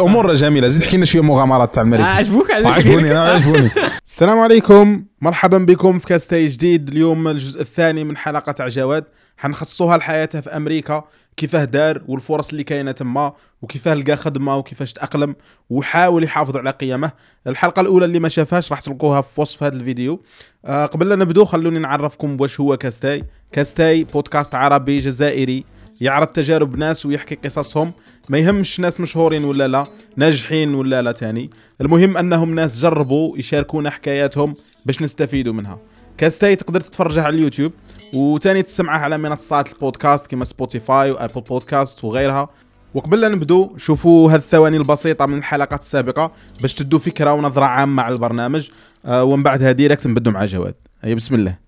أمور جميلة. زيد حكينا شوية مغامرات تاع الملك عجبوك عجبوني أنا عجبوني. السلام عليكم. مرحبا بكم في كاستاي جديد. اليوم الجزء الثاني من حلقة تاع جواد. حنخصوها لحياته في أمريكا. كيفاه دار والفرص اللي كاينة تما وكيفاه لقى خدمة وكيفاش تأقلم وحاول يحافظ على قيمه. الحلقة الأولى اللي ما شافهاش راح تلقوها في وصف هذا الفيديو. آه قبل لا نبدو خلوني نعرفكم واش هو كاستاي كاستاي بودكاست عربي جزائري. يعرض تجارب ناس ويحكي قصصهم. ما يهمش ناس مشهورين ولا لا ناجحين ولا لا تاني. المهم أنهم ناس جربوا يشاركونا حكاياتهم باش نستفيدوا منها. كاستاي تقدر تتفرجها على اليوتيوب وتاني تسمعها على منصات البودكاست كما سبوتيفاي و Apple Podcasts وغيرها. وقبل لا نبدو شوفوا هذه الثواني البسيطة من الحلقات السابقة باش تدوا فكرة ونظرة عامة على البرنامج. آه ومن بعدها direct نبدو مع جواد. هيا بسم الله.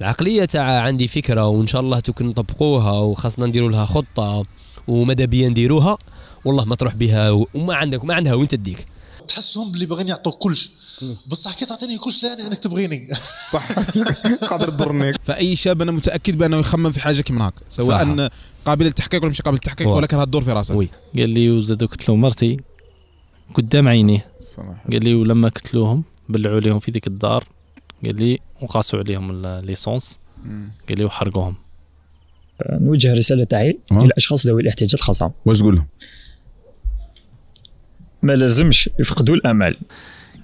العقلية تاع عندي فكرة وإن شاء الله تكون نطبقوها وخاصنا نديروا لها خطة. وماذا بيا نديروها؟ والله ما تروح بها وما عندك وما عندها وين تديك. تحسهم باللي باغيين يعطوك كلش. بصح كي تعطيني كلش لا انك تبغيني صح. قادر تضرني. فأي شاب أنا متأكد بأنه يخمم في حاجة كيما هكا سواء. قابل للتحقيق ولا مش قابل للتحقيق. ولكن هتدور في راسك. وي. قال لي وزاد قلت له مرتي قدام عينيه. قال لي ولما قتلوهم بلعوا عليهم في ذيك الدار. قال لي وقاسوا عليهم ال essence قال لي وحرقوهم. نوجه رسالة تاعي أه. إلى الأشخاص ذوي الاحتياجات الخاصة. واش تقول لهم؟ ما لازمش يفقدوا الأمل.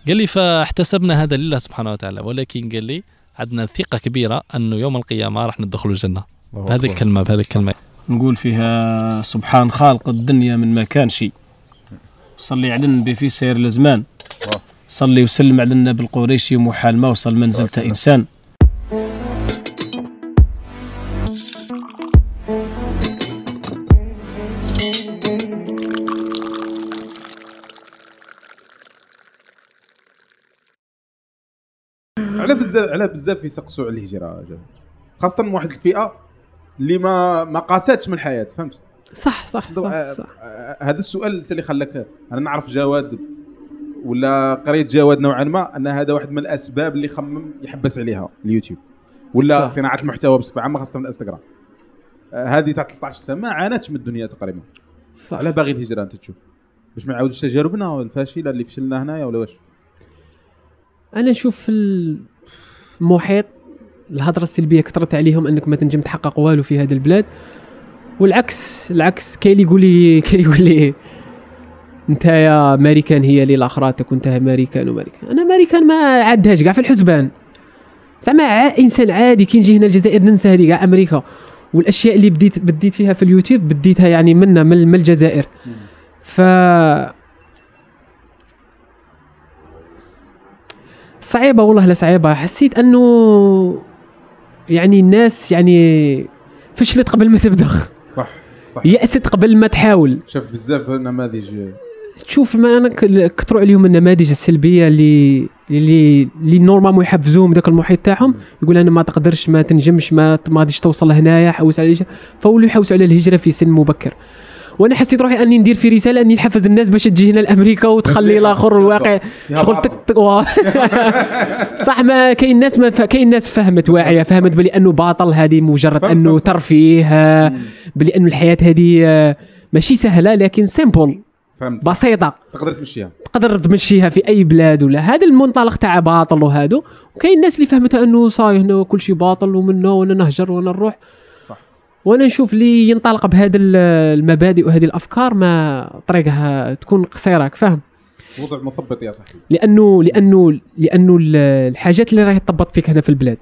قال لي فاحتسبنا هذا لله سبحانه وتعالى ولكن قال لي عندنا ثقة كبيرة أنه يوم القيامة راح ندخلوا الجنة. بهذه الكلمة بهذه الكلمة. نقول فيها سبحان خالق الدنيا من ما كان شيء. صلي على النبي في سير الزمان صلي وسلم على النبي القريشي محال ما وصل منزلته إنسان. بزاف على بزاف يسقسوا على الهجرة. خاصة من واحد الفئة اللي ما ما قاساتش من الحياة فهمت صح صح صح, آه، صح. هذا السؤال انت اللي خلاك أنا نعرف جواد ولا قريت جواد نوعا ما أن هذا واحد من الأسباب اللي خمم يحبس عليها اليوتيوب ولا صح. صناعة المحتوى بصفة عامة خاصة من الإنستغرام آه، هذه تاع 13 سنة ما عانتش من الدنيا تقريبا صح على باغي الهجرة أنت تشوف باش ما يعاودوش تجاربنا الفاشله اللي فشلنا هنايا ولا واش أنا نشوف المحيط الهضرة السلبية كثرت عليهم أنك ما تنجم تحقق والو في هذا البلاد. والعكس العكس كاين اللي يقول لي كاين اللي يقول لي انت يا امريكان هي اللي لأخراتك وانت امريكان وامريكان أنا امريكان ما عدهاش كاع في الحسبان. زعما إنسان عادي كي نجي هنا الجزائر ننسى هذه كاع أمريكا. والأشياء اللي بديت بديت فيها في اليوتيوب بديتها يعني منا من من الجزائر. ف صعيبة والله لا صعيبة. حسيت أنه يعني الناس يعني فشلت قبل ما تبدأ. صح صح. يأست قبل ما تحاول. شفت بزاف نماذج. تشوف ما أنا كثروا عليهم النماذج السلبية اللي اللي اللي normalement يحفزوهم ذاك المحيط تاعهم. يقول أنا ما تقدرش ما تنجمش ما ما غاديش توصل هنايا حوس على الهجرة. فولوا يحوسوا على الهجرة في سن مبكر. وأنا حسيت روحي اني ندير في رسالة اني نحفز الناس باش تجي هنا لأمريكا وتخلي الآخر الواقع شغل. تك تك صح ما كاين ناس ما ف... كاين ناس فهمت واعية فهمت بلي أنه باطل هذه مجرد أنه. ترفيه آه، بلي أنه الحياة هذه آه، ماشي سهلة لكن simple فهمت. بسيطة. تقدر تمشيها. تقدر تمشيها في أي بلاد ولا. هذا المنطلق تاع باطل وهذا وكاين الناس اللي فهمتها أنه صاي هنا كل شيء باطل ومنا وأنا نهجر وأنا نروح. وأنا نشوف اللي ينطلق بهذه ال- المبادئ وهذه الأفكار ما طريقها تكون قصيرة فاهم؟ وضع مثبط يا صاحبي. لأنه لأنه لأنه ال- الحاجات اللي راهي تثبط فيك هنا في البلاد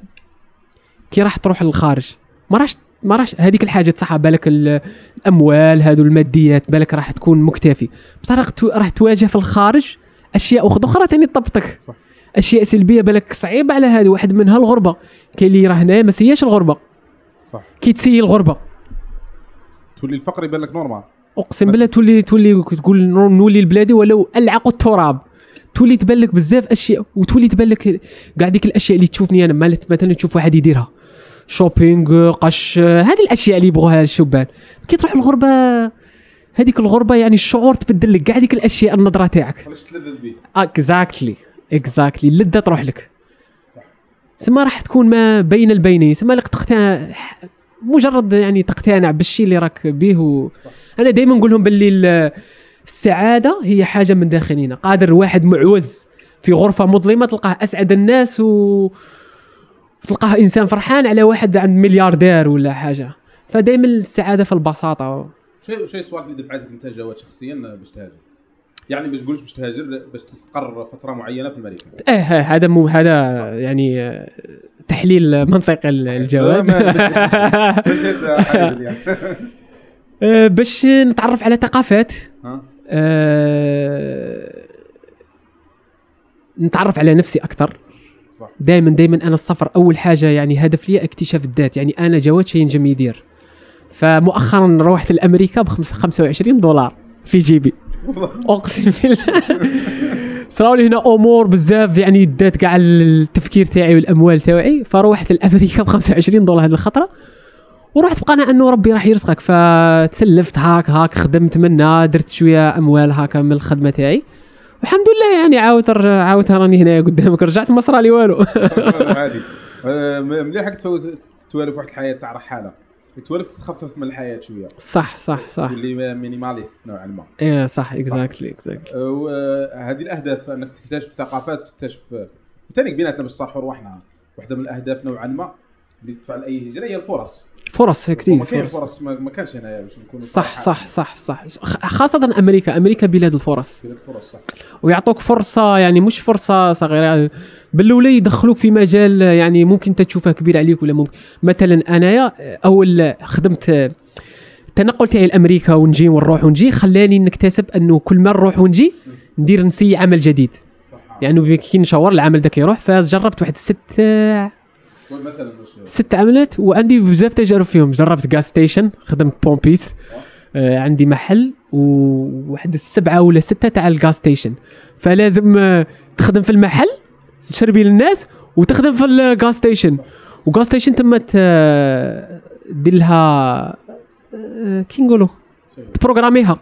كي راح تروح للخارج ما راش ما راش هذيك الحاجات صح بالك ال- الأموال هذو الماديات بالك راح تكون مكتفي بصح راح تو- راح تواجه في الخارج أشياء أخرى تاني تثبطك صح. أشياء سلبية بالك صعيبة على هذه واحد منها الغربة كاين اللي راه هنايا ما سياش الغربة. صح. كي تسيي الغربة. تولي الفقر يبان لك normal أقسم بالله تولي تولي تقول نو- نولي لبلادي ولو ألعق التراب. تولي تبان لك بزاف أشياء وتولي تبان لك كاع ديك الأشياء اللي تشوفني أنا مالت- مثلا تشوف واحد يديرها. shopping قش هذه الأشياء اللي يبغوها الشبان. كي تروح الغربة هذيك الغربة يعني الشعور تبدل لك كاع ديك الأشياء النظرة تاعك. علاش تلذذ به exactly exactly اللذه تروح لك. سما راح تكون ما بين البينين. سما لك تقتنع مجرد يعني تقتنع بالشيء اللي راك به و... أنا دائما نقول لهم باللي ال- السعادة هي حاجة من داخلنا قادر واحد معوز في غرفة مظلمة تلقاه أسعد الناس و تلقاه إنسان فرحان على واحد عند ملياردير ولا حاجة. فدائما السعادة في البساطة. شيء شيء السؤال اللي دفعتك أنت جواد شخصيا باش تهاجر يعني باش تقولش باش تهاجر باش تستقر فترة معينة في أمريكا آه آه، هذا مو هذا يعني تحليل منطقي الجواب. ما- باش- نتعرف على ثقافات. آه، نتعرف على نفسي أكثر. دائما دائما أنا السفر أول حاجة يعني هدف لي اكتشاف الذات. يعني أنا جواد شيء نجم يدير. فمؤخرا روحت لأمريكا ب 25 دولار في جيبي. أقسم بالله. صراو لي هنا أمور بزاف يعني دات كاع التفكير تاعي والأموال تاعي. فروحت لأمريكا ب 25 دولار هذه الخطرة ورحت بقناعه أنه ربي راح يرزقك. فتسلفت هاك هاك خدمت منا درت شوية أموال هاكا من الخدمة تاعي. والحمد لله يعني عاود عاود راني هنا قدامك رجعت ما صرالي والو. عادي آه، مليح تفوت- توالف واحد الحياة تاع رحالة. توالف تتخفف من الحياة شوية. صح صح صح. تولي minimaliste نوعا ما. إيه صح exactly exactly آه، وهذه الأهداف أنك تكتشف ثقافات تكتشف ثاني بيناتنا باش نصالحوا رواحنا واحدة من الأهداف نوعا ما اللي تدفع لاي هجرة هي الفرص. فرص كثير كاين فرص. فرص ما ما كانش هنايا باش نكونوا صح صح صح صح. خ- خاصة أمريكا أمريكا بلاد الفرص. كاين الفرص صح. ويعطوك فرصة يعني مش فرصة صغيرة. بالأولى يدخلوك في مجال يعني ممكن أنت تشوفه كبير عليك ولا ممكن. مثلا أنايا أول خدمت التنقل تاعي لأمريكا ونجي ونروح ونجي خلاني نكتسب أنه كل ما نروح ونجي ندير نسي عمل جديد. صح. يعني كي نشاور العمل ذاك يروح فجربت واحد ست ست عملات وعندي بزاف تجارب فيهم. جربت gas station خدمت pompiste آه عندي محل وواحد السبعة ولا ستة تاع ال gas station فلازم آه تخدم في المحل تشربي للناس وتخدم في ال gas station و gas station تما دير لها كي نقولوا؟ تبروغراميها.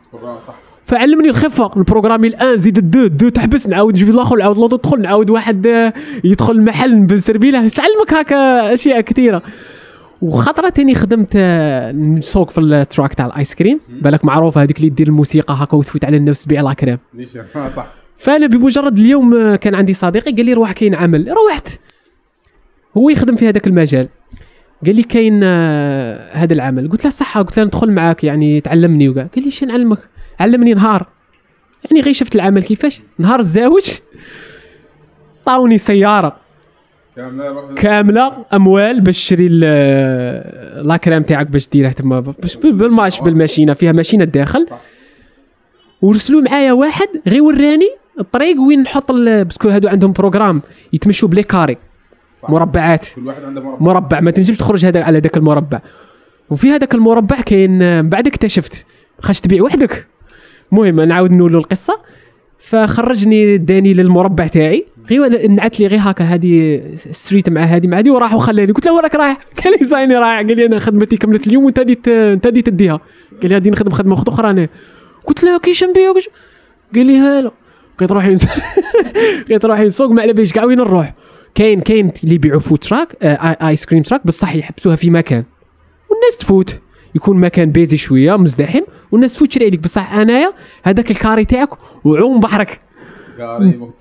صح. فعلمني الخفه البروغرامي الآن زيد الدو دو تحبس نعاود نجيب الآخر نعاود l'auto تدخل نعاود واحد آه، يدخل المحل بنسربي له تعلمك هكا أشياء كثيرة. وخطرة تاني خدمت آه، نسوق في ال truck تاع ال ice cream. بالك معروفة هذيك اللي دير الموسيقى هكا وتفوت على النفس تبيع la crème صح. فأنا بمجرد اليوم آه، كان عندي صديقي قال لي روح كاين عمل. روحت. هو يخدم في هذاك المجال. قال لي كاين هذا العمل. قلت له صح قلت له ندخل معاك يعني تعلمني وكاع قال لي شنو نعلمك؟ علمني نهار. يعني غير شفت العمل كيفاش؟ نهار الزاوج. طاوني سيارة. كاملة كاملة أموال باش تشري la crème تاعك باش ديرها تما باش بالماش بالماشينة فيها ماشينة الداخل. ورسلوا معايا واحد غير وراني الطريق وين نحط parce que هادو عندهم programme يتمشوا ب les carrés. مربعات. كل واحد عنده مربع. مربع. ما تنجمش تخرج هذا على ذاك المربع. وفي هذاك المربع كاين من بعد اكتشفت. خاش تبيع وحدك. المهم نعاود نقولوا القصة. فخرجني داني للمربع تاعي. غير نعت لي غير هكا هذه street مع هذه مع هذه وراح وخلاني قلت له وين راك رايح؟ قال لي رايح. قال لي أنا خدمتي كملت اليوم وانت ديت انت ديت تديها. قال لي غادي نخدم خدمة أخرى أنا. قلت له كيش نبيع وكيش- قال لي هلا. بقيت روحي بقيت روحي نسوق. ما على باليش كاع وين نروح؟ كاين كاين اللي يبيعوا food truck آه ice cream truck بصح يحبسوها في مكان. والناس تفوت. يكون مكان busy شوية مزدحم والناس تفوت تشري عليك. بصح أنايا هذاك ال carré تاعك وعوم بحرك.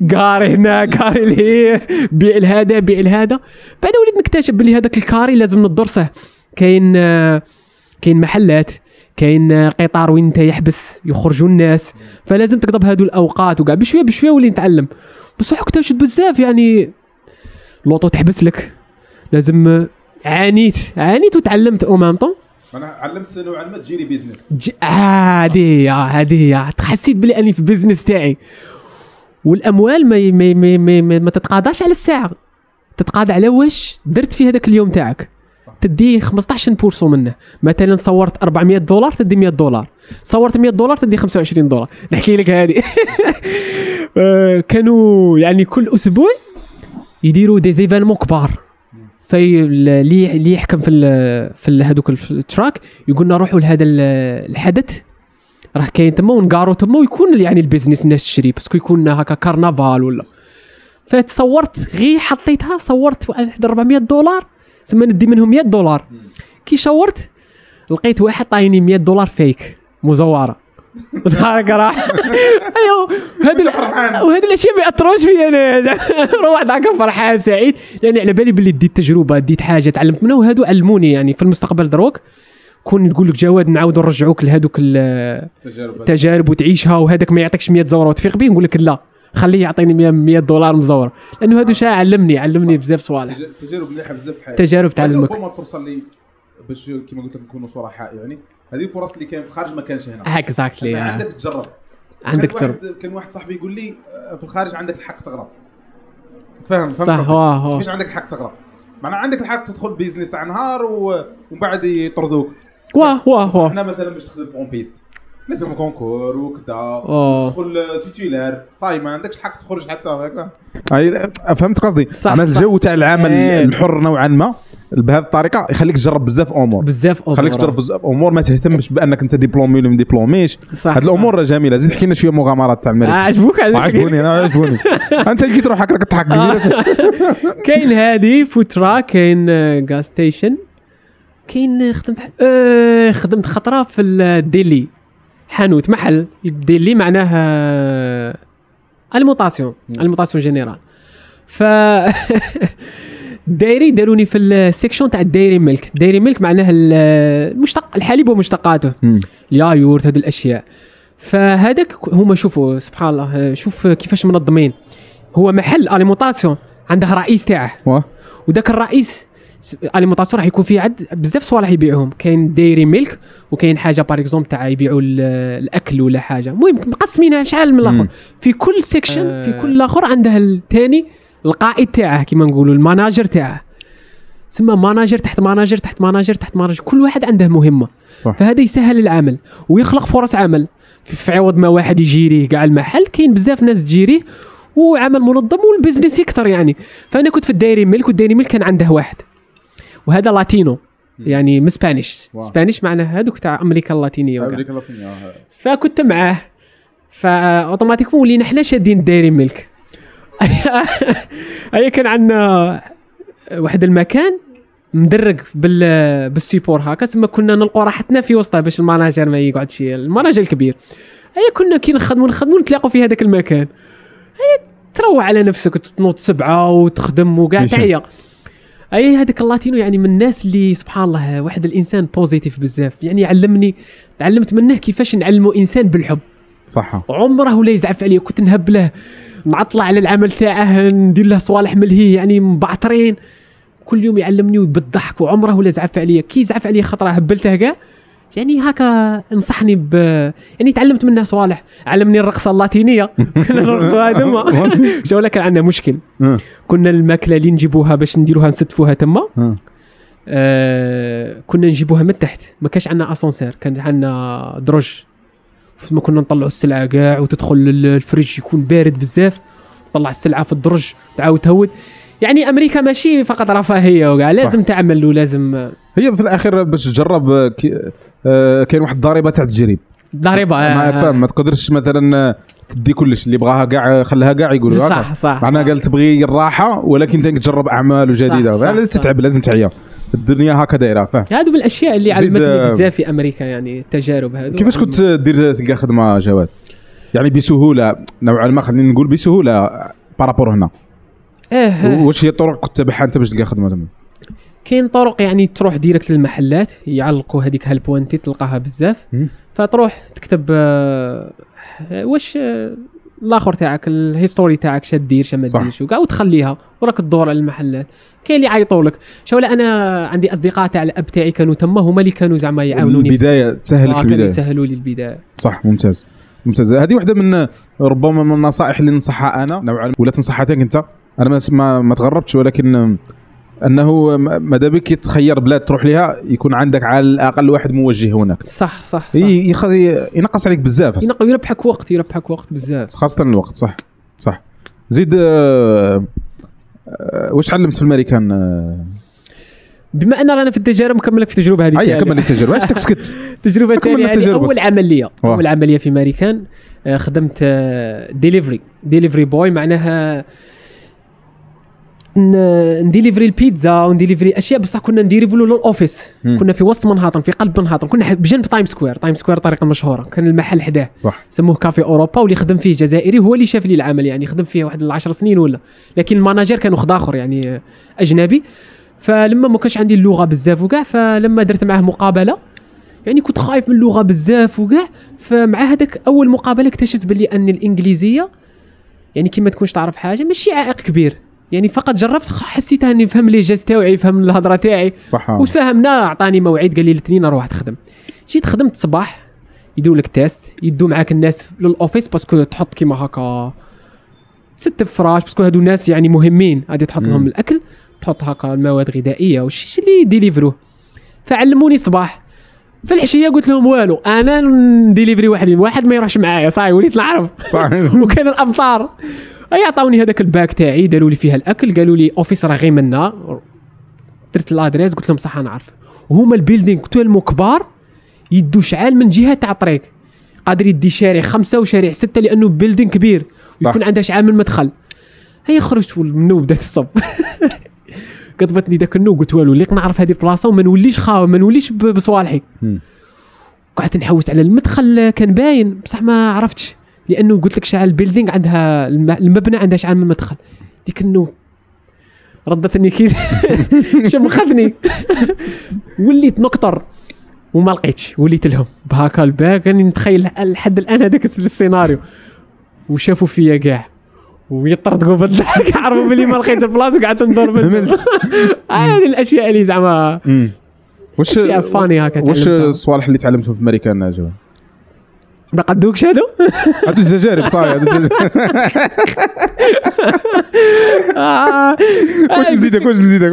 carré هنا carré لهيه بيع لهذا بيع لهذا. بعد وليت نكتشف باللي هذاك ال carré لازم ندرسه كاين كاين محلات كاين قطار وين انت يحبس يخرجوا الناس. فلازم تقضب هادو الأوقات وكاع بشوية بشوية ولي نتعلم. بصح اكتشفت بزاف يعني l'auto تحبس لك. لازم عانيت عانيت وتعلمت au même temps أنا علمت نوعا ما تجيني business ج- هذه هي هذه هي حسيت بلي أني في بزنس تاعي. والأموال ما ما ما, ما, ما, ما تتقاضاش على الساعة. تتقاضى على واش درت في هذاك اليوم تاعك. تدي 15% منه. مثلا صورت 400 دولار تدي 100 دولار. صورت 100 دولار تدي 25 دولار. نحكي لك هذه آه، كانوا يعني كل أسبوع يديروا des événements كبار. في اللي اللي يحكم في في هذوك ال trucks يقول لنا روحوا لهذا ال- الحدث. راه كاين تما ونقارو تما ويكون يعني ال business الناس تشري parce que يكون هكا كارنفال ولا. فتصورت غير حطيتها صورت واحد 400 دولار ثم ندي منهم 100 دولار. كي شورت لقيت واحد طايني 100 دولار فيك مزورة. نهارك راح. أيوه وهذو الأشياء ما يأثروش فيا أنا. روح هكا فرحان سعيد. لأني على بالي باللي ديت تجربة ديت حاجة تعلمت منها. وهذو علموني يعني في المستقبل دروك. كون تقول لك جواد نعاودوا نرجعوك لهذوك ال- التجارب وتعيشها وهذاك ما يعطيكش 100 زورة وتفيق به نقول لك لا خليه يعطيني 100 100 دولار مزوره لأنه هذا شيء علمني علمني بزاف صوالح. تجارب مليحه بزاف في تجارب تعلمك. هذه الفرصة اللي باش كما قلت لك نكونوا صرحاء يعني. هذه الفرص اللي كاين في الخارج ما كانش هنا. exactly عندك تجرب. عندك كان تجرب. واحد كان واحد صاحبي يقول لي آه، في الخارج عندك الحق تغرب. فاهم فهمت صح؟ واه واه. كيفاش عندك الحق تغرب. معناها عندك الحق تدخل business تاع نهار ومن بعد يطردوك واه واه واه إحنا مثلا باش تخدم bon poste لازم concours وكذا. أوه. تدخل titulaire ça y est ما عندكش الحق تخرج حتى هكا فهمت قصدي؟ أنا. الجو تاع العمل إيه. الحر نوعا ما. بهذه الطريقة يخليك تجرب بزاف أمور. بزاف أمور. خليك تجرب بزاف أمور ما تهتمش بأنك أنت diplômé ولا ما ديبلوميش. صح هاد الأمور جميلة. زيد حكينا شوية مغامرات تاع آه، الملك. عجبوك عجبوني أنا عجبوني. أنت لقيت روحك راك تضحك. آه. كاين هذه فوترا كاين gas station كاين آه، خدمت آه، خدمت خطرة في ال deli حانوت محل deli معناه آه، ال alimentation ال alimentation générale ف dairy داروني في ال section تاع ال dairy milk. dairy milk معناه ال- المشتق الحليب ومشتقاته. اليايورت هذه الأشياء. فهذاك هما شوفوا سبحان الله شوف كيفاش منظمين. هو محل alimentation عنده رئيس تاعه. وذاك الرئيس alimentation راح يكون فيه عد بزاف صوالح يبيعوهم. كاين dairy milk وكاين حاجة par exemple تاع يبيعوا ال- الأكل ولا حاجة. المهم مقسمينها شحال من الآخر. في كل section في كل اخر عنده الثاني القائد تاعه كما نقولوا ال manager تاعه. سما manager تحت manager تحت manager تحت manager. كل واحد عنده مهمة. صح. فهذا يسهل العمل ويخلق فرص عمل. في عوض ما واحد يجيريه كاع المحل كاين بزاف ناس تجيريه وعمل منظم وال business يكثر يعني. فأنا كنت في ال dairy milk وال dairy milk كان عنده واحد. وهذا Latino. يعني من Spanish. واو. Spanish معناه هذوك تاع أمريكا اللاتينية. أمريكا اللاتينية آه. فكنت معاه. ف automatiquement ولينا حنا شادين ال dairy milk. هيا كان عندنا واحد المكان مدرج بال بالسيبور هكا تما كنا نلقوا راحتنا في وسطه باش ال manager ما يقعدش ال manager الكبير. هيا كنا كي نخدموا نخدموا نتلاقوا في هذاك المكان. هيا تروح على نفسك تنوض سبعة وتخدم وكاع. تعيا أي هذاك ال Latino يعني من الناس اللي سبحان الله واحد الإنسان positif بزاف. يعني علمني تعلمت منه كيفاش نعلموا إنسان بالحب. صح. عمره ولا يزعف عليه. كنت نهب له نعطله على العمل تاعه ندير له صوالح ملهيه يعني مبعترين كل يوم يعلمني بالضحك وعمره ولا زعف عليا كي يزعف عليا خطرة هبلته كاع يعني هكا نصحني ب يعني تعلمت منه صوالح. علمني الرقصة اللاتينية. كنا نرقصوها تما. شو كان عندنا مشكل. كنا الماكلة اللي نجيبوها باش نديروها نستفوها تما. آه. كنا نجيبوها من تحت. ما كانش عندنا اسانسير كان عندنا درج ما كنا نطلعوا السلعة كاع وتدخل الفريج يكون بارد بزاف. تطلع السلعة في الدرج تعاود تهود. يعني أمريكا ماشي فقط رفاهية وكاع لازم تعمل ولازم هي في الأخير باش تجرب كاين واحد الضريبة تاع التجريب ضريبة ما فاهم ما تقدرش مثلا آه، تدي كلش اللي بغاها كاع خليها كاع يقول هكا. صح صح. معناها قال تبغي الراحة ولكن تجرب أعمال جديده صح، صح، لازم صح. تتعب لازم تعيا الدنيا هكا دايرة فاهم. هادو من الأشياء اللي علمتني آه، بزاف في أمريكا يعني التجارب هادو. كيفاش كنت دير تلقى خدمة جواد؟ يعني بسهولة نوعا ما خلينا نقول بسهولة par rapport هنا. آه واش هي الطرق كنت تتبعها أنت باش تلقى خدمة تما؟ كاين طرق يعني تروح direct للمحلات يعلقوا هذيك help wanted تلقاها بزاف. فتروح تكتب آه، واش آه، الآخر تاعك ال history تاعك شا دير شا ما. ديرش وكاع وتخليها وراك تدور على المحلات. كاين اللي يعيطوا لك شو لا أنا عندي أصدقاء تاع الأب تاعي كانوا تما هما اللي كانوا زعما يعاونوني. البداية تسهل لك آه، كانوا البداية. يسهلوا لي البداية. صح ممتاز. ممتاز. هذه واحدة من ربما من النصائح اللي ننصحها أنا نوعا. ولا تنصحها أنت؟ أنا ما, ما تغربتش ولكن أنه ماذا بك يتخير بلاد تروح لها يكون عندك على الأقل واحد موجه هناك. صح صح صح. ينقص عليك بزاف. يربحك وقت يربحك وقت بزاف. خاصة الوقت صح صح. زيد آه، آه، واش علمت في الامريكان آه، بما أن رانا في التجارب نكملك في التجربة هذه تاعي. كمل التجربة. واش تسكت التجربة. الثانية. أول عملية. أول عملية في ماريكان. خدمت delivery delivery boy معناها نديليفري البيتزا ونديليفري أشياء بصح كنا نديليفرو لل office مم. كنا في وسط منهاتن في قلب منهاتن كنا بجنب Times Square. Times Square طريقه مشهوره كان المحل حداه. صح. سموه Café Europa واللي خدم فيه جزائري هو اللي شاف لي العمل يعني خدم فيه واحد العشر سنين ولا. لكن ال manager كان واحد آخر يعني أجنبي. فلما ما كانش عندي اللغة بزاف وكاع فلما درت معاه مقابلة يعني كنت خايف من اللغة بزاف وكاع. فمع هذاك أول مقابلة اكتشفت باللي أن الإنجليزية يعني كي ما تكونش تعرف حاجة ماشي عائق كبير. يعني فقط جربت حسيت اني يفهم لي جاز تاوعي يفهم الهضرة تاعي. صح وتفاهمنا عطاني موعد قال لي الاثنين روح تخدم. جيت خدمت الصباح يديروا لك test يدوا معاك الناس لل office parce que تحط كيما هكا ست فراش parce que هادو ناس يعني مهمين غادي تحط لهم. الأكل تحط هكا المواد الغذائيه وشي اللي يديليفروه فعلموني صباح. في العشية قلت لهم والو أنا نديليفري وحدي واحد ما يروحش معايا صاي وليت نعرف. وكان الأمطار. اي عطاوني هذاك ال bag تاعي داروا لي فيها الأكل قالوا لي office راه غير منا. درت ال adresse قلت لهم صح أنا عارف. وهما ال building تولمو كبار يدوا شعال من جهة تاع الطريق قادر يدي شارع خمسة وشارع ستة لأنه building كبير صح. ويكون عندها شعال من المدخل هيا خرجت والنو بدات تصب قطبتني ذاك النو قلت والو ليق نعرف هذه البلاصة وما نوليش خاوه ما نوليش بصوالحي. قعدت نحوس على المدخل كان باين. بصح ما عرفتش. لأنه قلت لك شعال ال building عندها الم- المبنى عندها شعال من المدخل. ديك النو. ردتني كي شمختني وليت نقطر وما لقيتش. وليت لهم. بهاكا ال bag. راني نتخيل لحد الآن هذاك السيناريو. وشافوا فيا كاع. ويطردقوا بالضحك عرفوا بلي ما لقيت البلاصه وقعدت ندور. هذه الأشياء اللي زعما. واش فاني هكا واش. الصوالح اللي تعلمتهم في أمريكا جو ما قدوكش هادو هادو التجارب صافي هادو التجارب. واش نزيدك واش نزيدك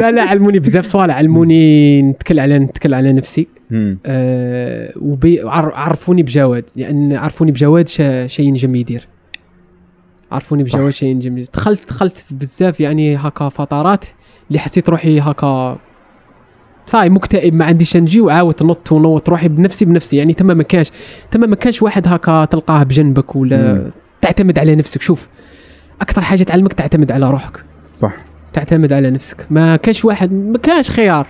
لا لا علموني بزاف صوالح علموني نتكل على نتكل على نفسي مم. آه وبي عر- عرفوني بجواد لأن عرفوني بجواد شا- شي ينجم يدير عرفوني. بجواد شي ينجم دخلت دخلت بزاف يعني هكا فترات اللي حسيت روحي هكا صاي مكتئب ما عنديش نجي وعاود نط ونوط روحي بنفسي بنفسي. يعني تما ما كانش تما ما كانش واحد هكا تلقاه بجنبك ولا مم. تعتمد على نفسك. شوف أكثر حاجة تعلمك تعتمد على روحك. صح. تعتمد على نفسك. ما كانش واحد ما كانش خيار.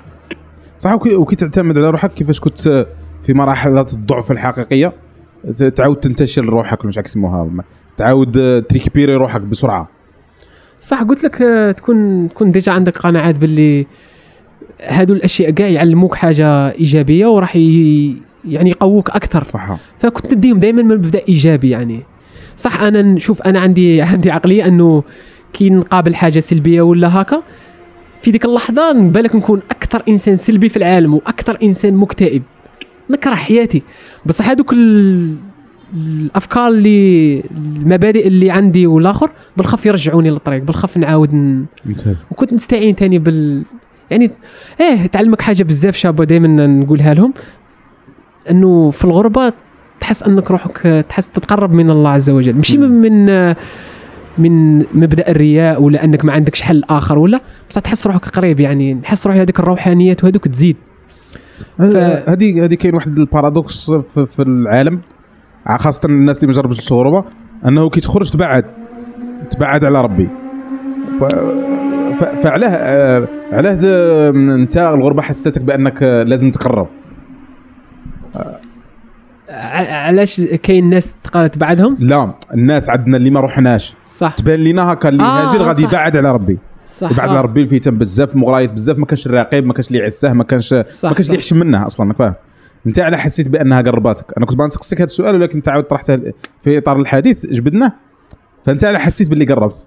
صح وكي, وكي تعتمد على روحك كيفاش كنت في مراحل الضعف الحقيقية تعاود تنتشل روحك مش عارف يسموها ما- تعاود تريكبيري روحك بسرعة. صح قلت لك آه، تكون تكون ديجا عندك قناعات باللي هادو الأشياء كاع يعلموك حاجة إيجابية وراح ي... يعني يقووك أكثر. صح فكنت نديهم دائما من مبدأ إيجابي يعني. صح أنا نشوف أنا عندي عندي عقلية أنه كي نقابل حاجة سلبية ولا هكا في ديك اللحظة نبالك نكون أكثر إنسان سلبي في العالم وأكثر إنسان مكتئب. نكره حياتي. بصح هذوك ال... الأفكار اللي المبادئ اللي عندي والآخر بالخف يرجعوني للطريق بالخف نعاود ن... ممتاز. وكنت نستعين تاني بال يعني إيه تعلمك حاجة بزاف شابه دائما نقولها لهم إنه في الغربة تحس إنك روحك تحس تتقرب من الله عز وجل. ماشي. من من من مبدأ الرياء ولا إنك ما عندكش حل آخر ولا بس تحس روحك قريب يعني نحس روحي هذيك الروحانيات وهذوك تزيد. هذه هذه هذه كاين واحد البارادوكس في, في العالم خاصة الناس اللي ما جربتش الغربه إنه كي تخرج تبعد تبعد على ربي. فعلاه آه، علاه انت الغربة حسيتك بأنك آه، لازم تقرب. ع- علاش كاين ناس تقالت بعدهم؟ لا الناس عندنا اللي ما رحناش صح. تبان لينا هكا اللي آه، هاجر غادي. يبعد على ربي. صح يبعد آه. على ربي الفيتن بزاف مغرايت بزاف ما كانش الراقب ما كانش اللي يعساه ما كانش ما كانش اللي. يحشم منها أصلا راك فاهم. أنت على حسيت بأنها قرباتك. أنا كنت بنسقسيك هذا السؤال ولكن انت عاود طرحته في إطار الحديث جبدناه. فأنت على حسيت باللي قربت.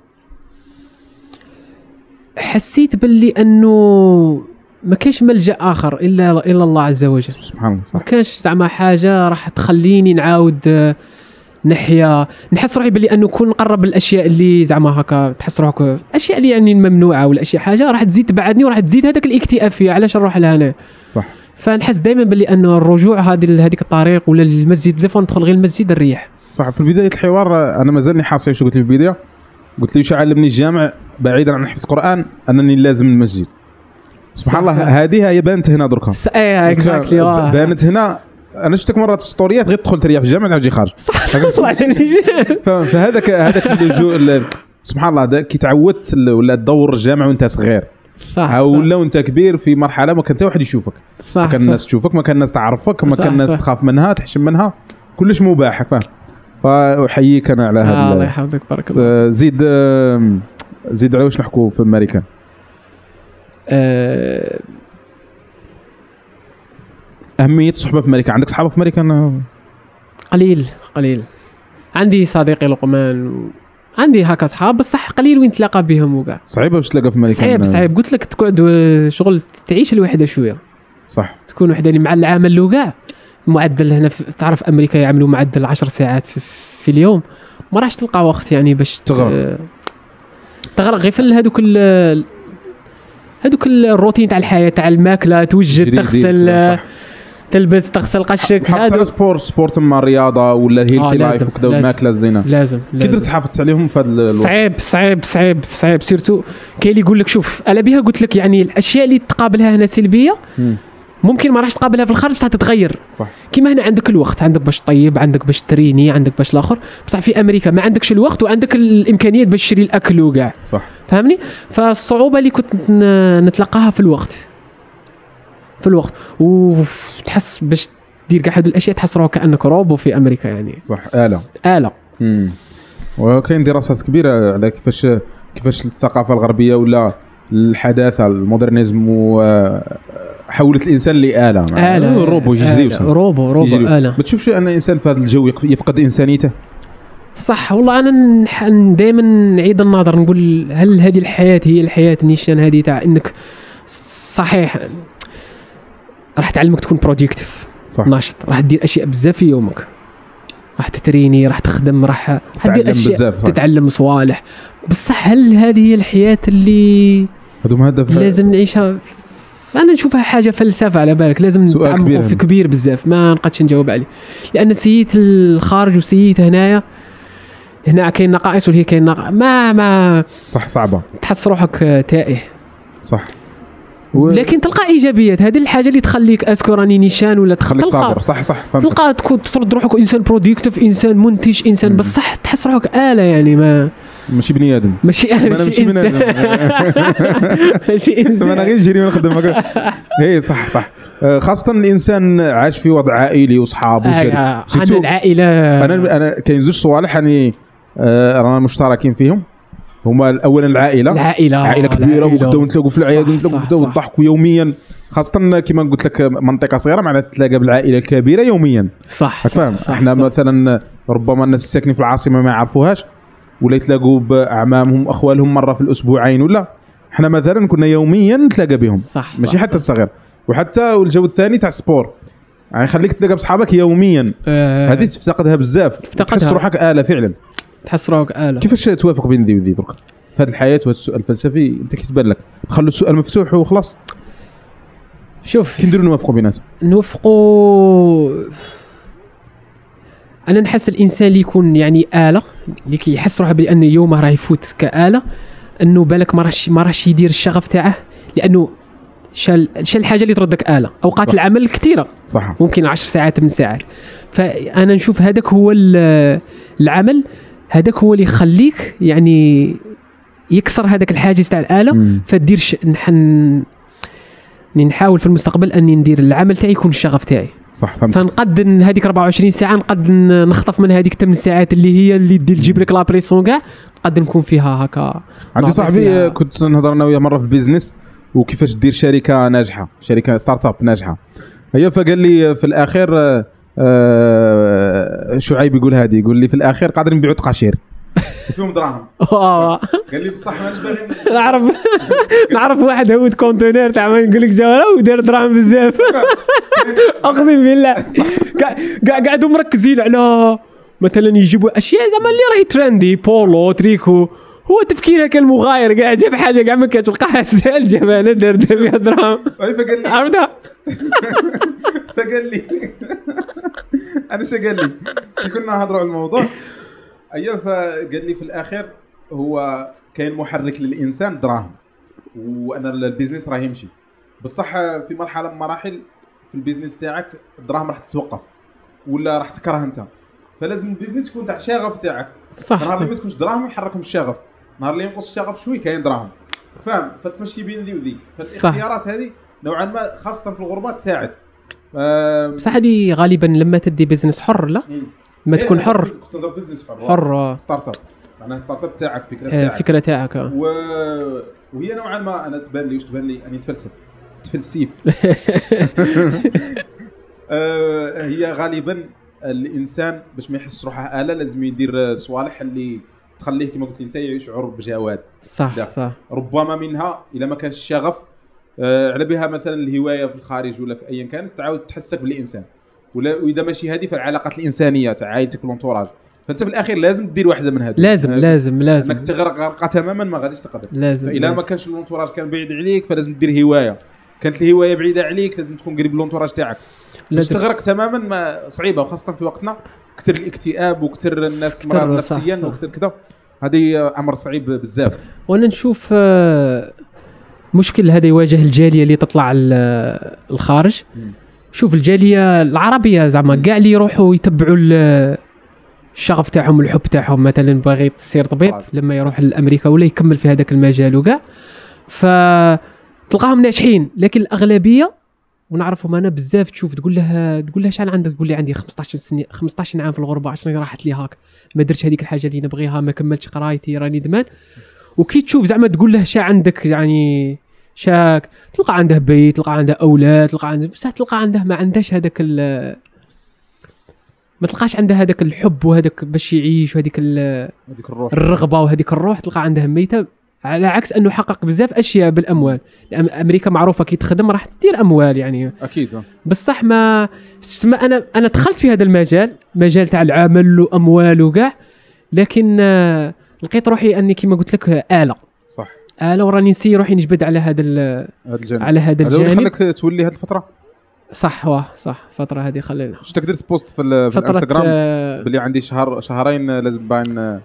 حسيت باللي أنه ما كاينش ملجأ آخر الا إلا الله عز وجل. سبحان الله ما صح كانش زعما حاجة راح تخليني نعاود آه، نحيا. نحس روحي بلي أنه كون نقرب الأشياء اللي زعما هكا تحس روحك أشياء اللي يعني ممنوعة ولا أشياء حاجة راح تزيد تبعدني وراح تزيد هذاك الاكتئاب فيها علاش نروح لها أنا صح. فنحس دائما بلي أنه الرجوع هذه هذيك الطريق ولا المسجد des fois ندخل غير المسجد نريح. صح. في بدايه الحوار آه، أنا مازالني حاصل شو قلت في البداية. قلت وش علمني الجامع بعيدا عن حفظ القرآن؟ أنني لازم المسجد. سبحان الله. هذه هي بانت هنا دركا. إيه exactly بانت هنا. أنا شفتك مرات في ستوريات غير تدخل تريح في الجامع تجي خارج. صح فهذاك هذاك اللجوء ال- سبحان الله كي تعودت ولا تدور الجامع وانت صغير. صح ها ولا وانت كبير في مرحلة ما كان حتى واحد يشوفك. صح ما كان. الناس تشوفك ما كان الناس تعرفك ما كان الناس. تخاف منها تحشم منها. كلش مباح فاهم؟ فأحييك أنا على آه الله هذا يحفظك بارك الله زيد زيد على واش نحكوا في أمريكا؟ آه أهمية الصحبه في أمريكا. عندك صحابة في أمريكا؟ أنا... قليل قليل. عندي صديقي لقمان. و... عندي هكا صحاب بصح قليل وين تلاقى بهم وكاع صعيبة باش تلاقى في أمريكا. صعيب صعيب. قلت لك تقعد و- شغل تعيش الوحدة شوية. صح. تكون وحدة مع العمل وكاع المعدل هنا في... تعرف أمريكا يعملوا معدل 10 ساعات في, في اليوم ما راحش تلقى وقت يعني باش تغرق. تغرق غير في هذوك. هذوك الروتين تاع الحياة تاع الماكلة توجد تغسل. تلبس تغسل قشك حتى هادو sport sport مع الرياضة ولا ال healthy آه، life وكذا لازم. والماكلة الزينة لازم كي درت حافظت عليهم في هذا الوقت صعيب صعيب صعيب صعيب سيرتو كاين اللي يقول لك شوف على بها قلت لك يعني الأشياء اللي تقابلها هنا سلبية. ممكن ما راحش تقابلها في الخارج بصح تتغير. صح. كيما هنا عندك الوقت عندك باش طيب عندك باش تتريني عندك باش الآخر. بصح في أمريكا ما عندكش الوقت وعندك الإمكانيات باش تشري الأكل وكاع صح. فهمني؟ فالصعوبة اللي كنت نتلقاها في الوقت. في الوقت. وتحس باش دير كاع هذو الأشياء تحس روحك كأنك روبو في أمريكا يعني. صح. آلة. آلة. مم. وكاين دراسات كبيرة على كيفاش كيفاش الثقافة الغربية ولا الحداثة ال modernisme وحولت الإنسان لآلة. آلة روبو يجري. robot robot. آلة. ما تشوفش أن الانسان في هذا الجو يفقد إنسانيته؟ صح والله أنا نح- دائما نعيد النظر نقول هل هذه الحياة هي الحياة النيشان هذه تاع إنك صحيح راح تعلمك تكون productif صح. ناشط راح دير أشياء بزاف في يومك. راح تتريني راح تخدم راح راح تتعلم دير أشياء بزاف،. تتعلم صوالح. بصح هل هذه هي الحياة اللي هذوما هدف لازم نعيشها أنا نشوفها حاجة فلسفة على بالك لازم سؤال كبير في. كبير بزاف ما نقدش نجاوب عليه. لأن سييت الخارج وسييت هنايا هنا كاين نقائص وهي كاين نق... ما ما صح صعبة. تحس روحك تائه. صح. و- لكن تلقى إيجابيات. هذه الحاجة اللي تخليك est-ce que راني نيشان ولا تخ... خليك صابر. تلقى صح صح فهمت تلقى تكون ترد روحك إنسان productif إنسان منتج إنسان. بصح تحس روحك آلة يعني ما ماشي بني آدم. ماشي ما أنا ماشي بني إنسان. ماشي إنسان. أنا غير نجري ونخدم اي صح صح. آه، خاصة الإنسان عاش في وضع عائلي وصحاب وشريك. آه، عن سيرتو العائلة. أنا أنا كاين زوج صوالح آه، رانا مشتركين فيهم. هما اولا العائلة. العائلة. عائلة كبيرة العائلة. ونبداو نتلاقوا في العياد ونتلاقوا. نضحكوا يوميا. خاصة كما قلت لك منطقة صغيرة معناتها تتلاقى بالعائلة الكبيرة يوميا. صح فاهم إحنا صح. مثلا ربما الناس الساكنين في العاصمة ما يعرفوهاش ولا يتلاقوا بأعمامهم واخوالهم مرة في الأسبوعين ولا. إحنا مثلا كنا يوميا نتلاقى بهم. صح ماشي صح، حتى. الصغير. وحتى الجو الثاني تاع ال sport. يعني يخليك تلاقى بصحابك يوميا. آه، هذه تفتقدها بزاف. تفتقدها. تحس روحك آلة فعلا. تحس روحك آلة. كيفاش توافق بين ذي وذي؟ درك في هذه الحياة وهذا السؤال الفلسفي أنت كي تبان لك؟ خلوا السؤال مفتوح وخلاص. شوف. كي نديروا نوافقوا بيناتهم نوفقوا أنا نحس الإنسان اللي يكون يعني آلة اللي كيحس روحه بأن يومه راه يفوت كآلة أنه بالك ما راهش ما راهش يدير الشغف تاعه لأنه شال شال الحاجة اللي تردك آلة اوقات صح. العمل كثيرة. صح. ممكن 10 ساعات من ساعات فأنا نشوف هذاك هو ال- العمل. هذاك هو اللي يخليك يعني يكسر هذاك الحاجز تاع الآلة مم. فدير ش... نحن نحاول في المستقبل أني ندير العمل تاعي يكون الشغف تاعي. صح فهمت. فنقد هذيك 24 ساعة نقد نخطف من هذيك 8 ساعات اللي هي اللي دير تجيب لك la pression كاع نقد نكون فيها هكا. عندي صاحبي كنت نهضر أنا وياه مرة في ال business وكيفاش دير شركة ناجحة شركة startup ناجحة. هي فقال لي في الاخير آه، آه، شعيب يقول هذه يقول لي في الأخير قادرين نبيعوا تقاشير فيهم دراهم. آه، قال لي بصح مانيش باغي نعرف نعرف واحد هود container تاع ما نقول لك جوهره ودار دراهم بزاف. أقسم بالله. قاع- قاع- قاعدوا مركزين على مثلا يجيبوا أشياء زعما اللي راهي trendy polo tricot هو تفكيره كان مغاير قاعد جاب حاجة كاع ما كانش تلقاها سهل جابها أنا دار فيها دراهم فقال لي. عرفتها فقال لي. أنا إيش قال لي؟ كنا نهضروا على الموضوع. أيوه فقال لي في الاخير هو كاين محرك للإنسان دراهم. وأنا ال business راه يمشي. بصح في مرحلة من المراحل في ال business تاعك الدراهم راح تتوقف. ولا راح تكره أنت. فلازم ال business يكون تاع الشغف تاعك. صح. اللي ما تكونش دراهم يحركهم الشغف نهار اللي ينقص الشغف شوي كاين دراهم. فاهم؟ فتمشي بين ذي وذي. فالاختيارات هذه نوعا ما خاصة في الغربه تساعد. بصح هذه غالبا لما تدي business حر لا. لما إيه، تكون هذا حر. business- كنت business حر. حر. startup معناها startup تاعك فكرة تاعك. الفكرة تاعك. و... وهي نوعا ما أنا تبان لي واش تبان لي؟ أني نتفلسف تفلسيف. آه، هي غالبا الإنسان باش ما يحس روحه آلة لازم يدير صوالح اللي تخليه كما قلت لي انت يشعر بجواد. صح لا. صح. ربما منها اذا ما كانش الشغف آه، على بها مثلا الهواية في الخارج ولا في ايا كان تعاود تحسك بالانسان ولا وإذا ماشي هذه فالعلاقات الإنسانية تاع عائلتك وال entourage فأنت في الأخير لازم دير واحدة من هذه لازم لازم لازم. إنك تغرق غرقة تماما ما غاديش تقدر. لازم فاذا ما. كانش ال entourage كان بعيد عليك فلازم دير هواية. كانت الهواية بعيدة عليك لازم تكون قريب الانتوراج تاعك. تغرق تماما ما صعيبة وخاصة في وقتنا كثر الاكتئاب وكثر الناس مرض نفسيا. وكثر كذا هذه أمر صعيب بزاف وأنا نشوف آه، مشكل هذا يواجه الجالية اللي تطلع ال- الخارج. شوف الجالية العربية زعما كاع اللي يروحوا يتبعوا ال- الشغف تاعهم الحب تاعهم مثلا باغي تصير طبيب. لما يروح لأمريكا ولا يكمل في هذاك المجال وكاع فتلقاهم ناجحين لكن الأغلبية ونعرفهم أنا بزاف. تشوف تقول له تقول له شحال عندك؟ تقول لي عندي 15 سنه 15 عام في الغربة عشان راحت لي هاك. ما درتش هذيك الحاجة اللي نبغيها ما كملتش قرايتي راني ندمان وكي تشوف زعما تقول له شا عندك يعني شاك تلقى عنده بيت تلقى عنده أولاد تلقى عنده بصح تلقى عنده ما عندهش هذاك ال- ما تلقاش عنده هذاك الحب وهذاك باش يعيش وهذيك ال- هذيك الروح. الرغبة وهذيك الروح تلقى عندها ميتة. على عكس أنه حقق بزاف أشياء بالأموال. أمريكا معروفة كي تخدم راح تدير أموال يعني. أكيد. بصح ما سما أنا أنا دخلت في هذا المجال مجال تاع العمل وأموال وكاع لكن لقيت روحي أني كما قلت لك آلة. صح. آلة وراني نسي روحي نجبد على هذا ال- هذا الجانب. على هذا هذا الجانب. خلاك تولي هذه الفترة؟ صح واه صح فترة هذه خلينا. شفت درت بوست في, في الانستغرام؟ آه، باللي عندي شهر شهرين لازم باين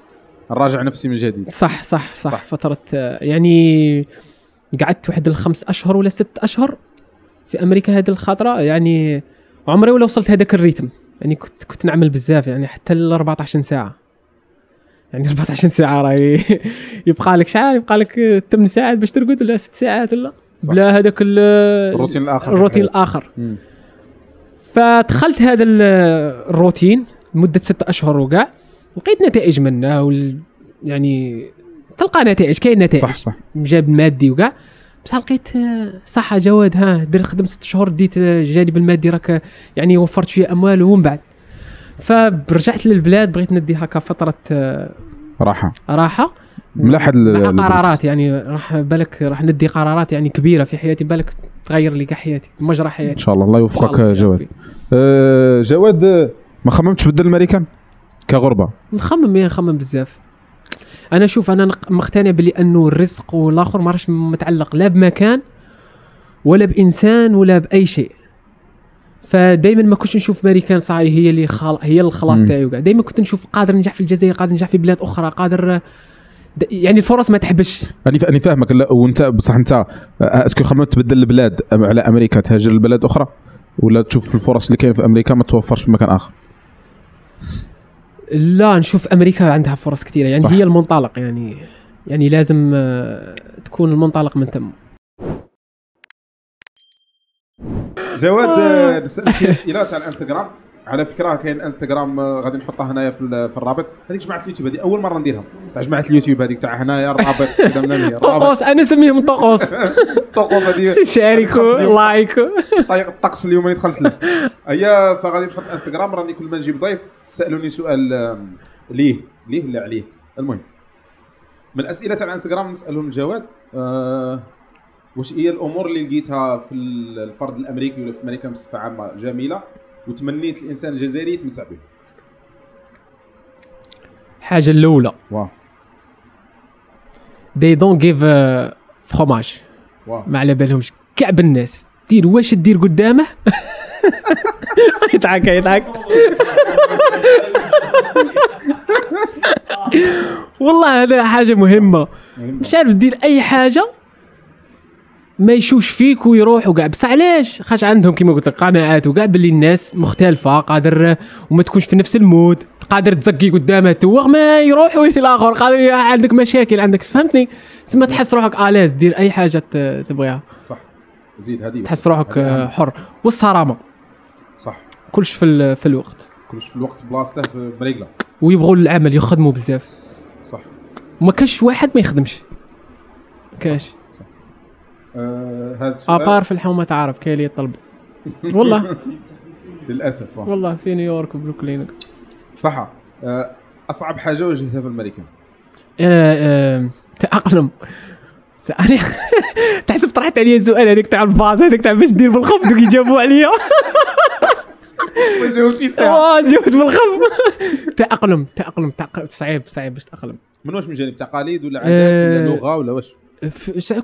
نراجع نفسي من جديد. صح صح صح, صح. فترة يعني قعدت واحد الخمس أشهر ولا ست أشهر في أمريكا هذه الخاطرة يعني عمري ولا وصلت هذاك الريتم. يعني كنت كنت نعمل بزاف يعني حتى ل 14 ساعة. يعني 14 ساعة راهي يبقى لك شحال؟ يبقى لك 8 ساعات باش ترقد ولا 6 ساعات ولا. بلا هذاك ال- الروتين الآخر. الروتين الآخر. فدخلت هذا ال- الروتين لمدة ستة أشهر وكاع لقيت نتائج منه وال يعني تلقى نتائج كاين نتائج. صح صح. جانب مادي وكاع. بصح لقيت آه، صح جواد ها در خدم ست شهور ديت آه، الجانب المادي راك يعني وفرت شوية أموال ومن بعد. فرجعت للبلاد بغيت ندي هكا فترة آه، راحة. راحة. ملاح قرارات يعني راح بالك راح ندي قرارات يعني كبيرة في حياتي بالك تغير لي كاع حياتي مجرى إن حياتي شاء الله الله يوفقك جواد. آه، جواد ما خممتش تبدل الامريكان كغربة. نخمم يا نخمم بزاف. أنا شوف أنا مقتنع بلي أنه الرزق والآخر ما راهش متعلق لا بمكان ولا بإنسان ولا بأي شيء. فدائما ما كنتش نشوف ماريكان صاحي هي اللي خال... هي الخلاص. تاعي وكاع. دائما كنت نشوف قادر ننجح في الجزائر قادر ننجح في بلاد أخرى قادر يعني الفرص ما تحبش. أنا أنا فاهمك. لا وأنت بصح أنت est-ce que خممت تبدل البلاد على أمريكا تهاجر لبلاد أخرى؟ ولا تشوف الفرص اللي كاين في أمريكا ما توفرش في مكان آخر؟ لا نشوف أمريكا عندها فرص كثيرة. يعني صح. هي المنطلق يعني يعني لازم آه، تكون المنطلق من تم. جواد آه، نسألك شي اسئله تاع الإنستغرام. على فكرة كاين انستغرام آه، غادي نحطها هنايا في, ال- في الرابط. هذيك جماعة اليوتيوب هذه أول مرة نديرها. تاع جماعة اليوتيوب هذيك تاع هنايا الرابط هي طقوس أنا نسميهم طقوس. طقوس هذه. شاركوا. لايكوا. طيب الطقس اليوم اللي دخلت له. هيا فغادي نحط انستغرام راني كل ما نجيب ضيف تسألوني سؤال ليه ليه ولا عليه؟ المهم من الاسئله تاع الانستغرام نسألهم جواد آه واش هي الأمور اللي لقيتها في الفرد الأمريكي ولا في أمريكا بصفة عامة جميلة؟ وتمنيت الإنسان الجزائري يتمتع به. الحاجة الأولى. don't give uh, fromage. واه ما على بالهمش. كاع بالناس دير واش دير قدامه؟ يضحك يضحك. والله هذا حاجة مهمة. مش عارف دير أي حاجة. ما يشوش فيك ويروح وكاع بصح علاش؟ خاش عندهم كيما قلت لك قناعات وكاع باللي الناس مختلفة قادر وما تكونش في نفس المود قادر تزكي قدامها توغ ما يروح الآخر قادر عندك مشاكل عندك فهمتني؟ تسمى تحس روحك آلاز دير أي حاجة تبغيها. صح. زيد هذه تحس روحك. حر. والصرامة. صح. كلش في في الوقت. كلش في الوقت بلاصته بريقلة. ويبغوا العمل يخدموا بزاف. صح. وما كاش واحد ما يخدمش. كاش. آه هذا السؤال. ابار في الحومة تعرف كاين اللي يطلب والله. للأسف آه. والله في نيويورك وبروكلين. صح آه أصعب حاجة واجهتها في الأمريكان. آه، آه، تأقلم. أنا تحسب طرحت عليا السؤال هذاك تاع الباص هذاك تاع باش دير بالخفض ويجاوبوا عليا. جاوبت في آه جاوبت بالخفض تأقلم تأقلم. تأقلم صعيب صعيب باش تأقلم. من واش من جانب تقاليد ولا عادات آه، ولا لغة ولا واش؟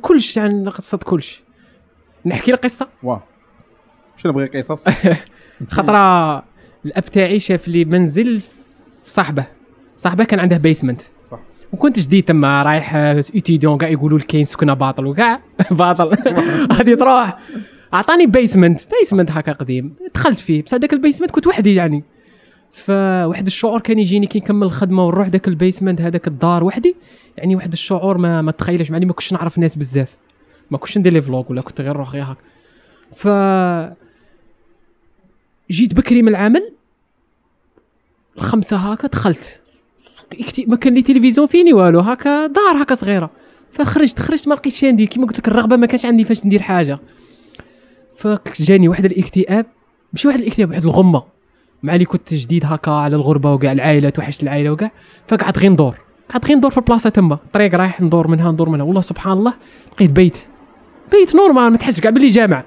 كلش يعني قصة كلش. نحكي لك قصة؟ واه مش نبغي قصص؟ خطرة الأب تاعي شاف لي منزل صاحبه. صاحبه كان عنده basement صح. وكنت جديد تما رايح étudiant كاع يقولوا لي كاين سكنة باطل وكاع. باطل. غادي تروح. أعطاني basement basement هكا قديم. دخلت فيه. بس هذاك ال basement كنت وحدي يعني. فواحد الشعور كان يجيني كي نكمل الخدمة ونروح ذاك ال basement هذاك الدار وحدي. يعني واحد الشعور ما ما تخيلش معني ما كنتش نعرف ناس بزاف. ما كنتش ندير لي فلوغ ولا كنت غير نروح غير هكا. ف جيت بكري من العمل الخمسة هكا دخلت. ما كان لي تلفزيون فيني والو هكا دار هكا صغيرة. فخرجت خرجت ما لقيتش عندي. كيما قلت لك الرغبة ما كانش عندي فاش ندير حاجة. فجاني واحد الاكتئاب. ماشي واحد الاكتئاب واحد الغمة. مع اللي كنت جديد هكا على الغربة وكاع العائلة توحشت العائلة وكاع فقعدت غير ندور. قعدت غير ندور في البلاصة تما. طريق رايح ندور منها ندور منها. والله سبحان الله لقيت بيت. بيت normal ما تحسش كاع باللي جامع.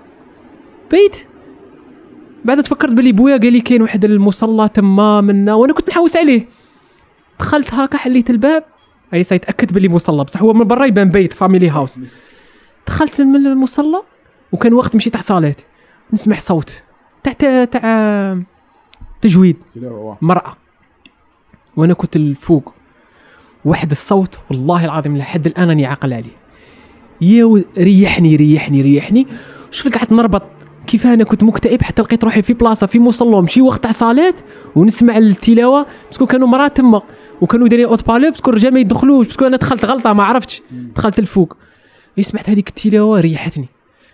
بيت. بعد تفكرت باللي بويا قال لي كاين واحد المصلى تما منا وأنا كنت نحوس عليه. دخلت هكا حليت الباب. أي سيتاكد باللي مصلى بصح هو من برا يبان بيت family house دخلت من المصلى وكان وقت مشي تاع صلاه نسمع صوت. تاع تاع تجويد. مرأة. وأنا كنت الفوق. واحد الصوت والله العظيم لحد الآن راني عاقل عليه. يا ريحني ريحني ريحني. شوف قعدت نربط كيف أنا كنت مكتئب حتى لقيت روحي في بلاصة في مصلى مشي وقت تاع صلاه ونسمع التلاوة. parce que كانوا مرات تما. وكانوا دايرين اوت بالي parce que الرجال ما يدخلوش. parce que أنا دخلت غلطة ما عرفتش. دخلت الفوق. إي سمعت هذيك التلاوة ريحتني.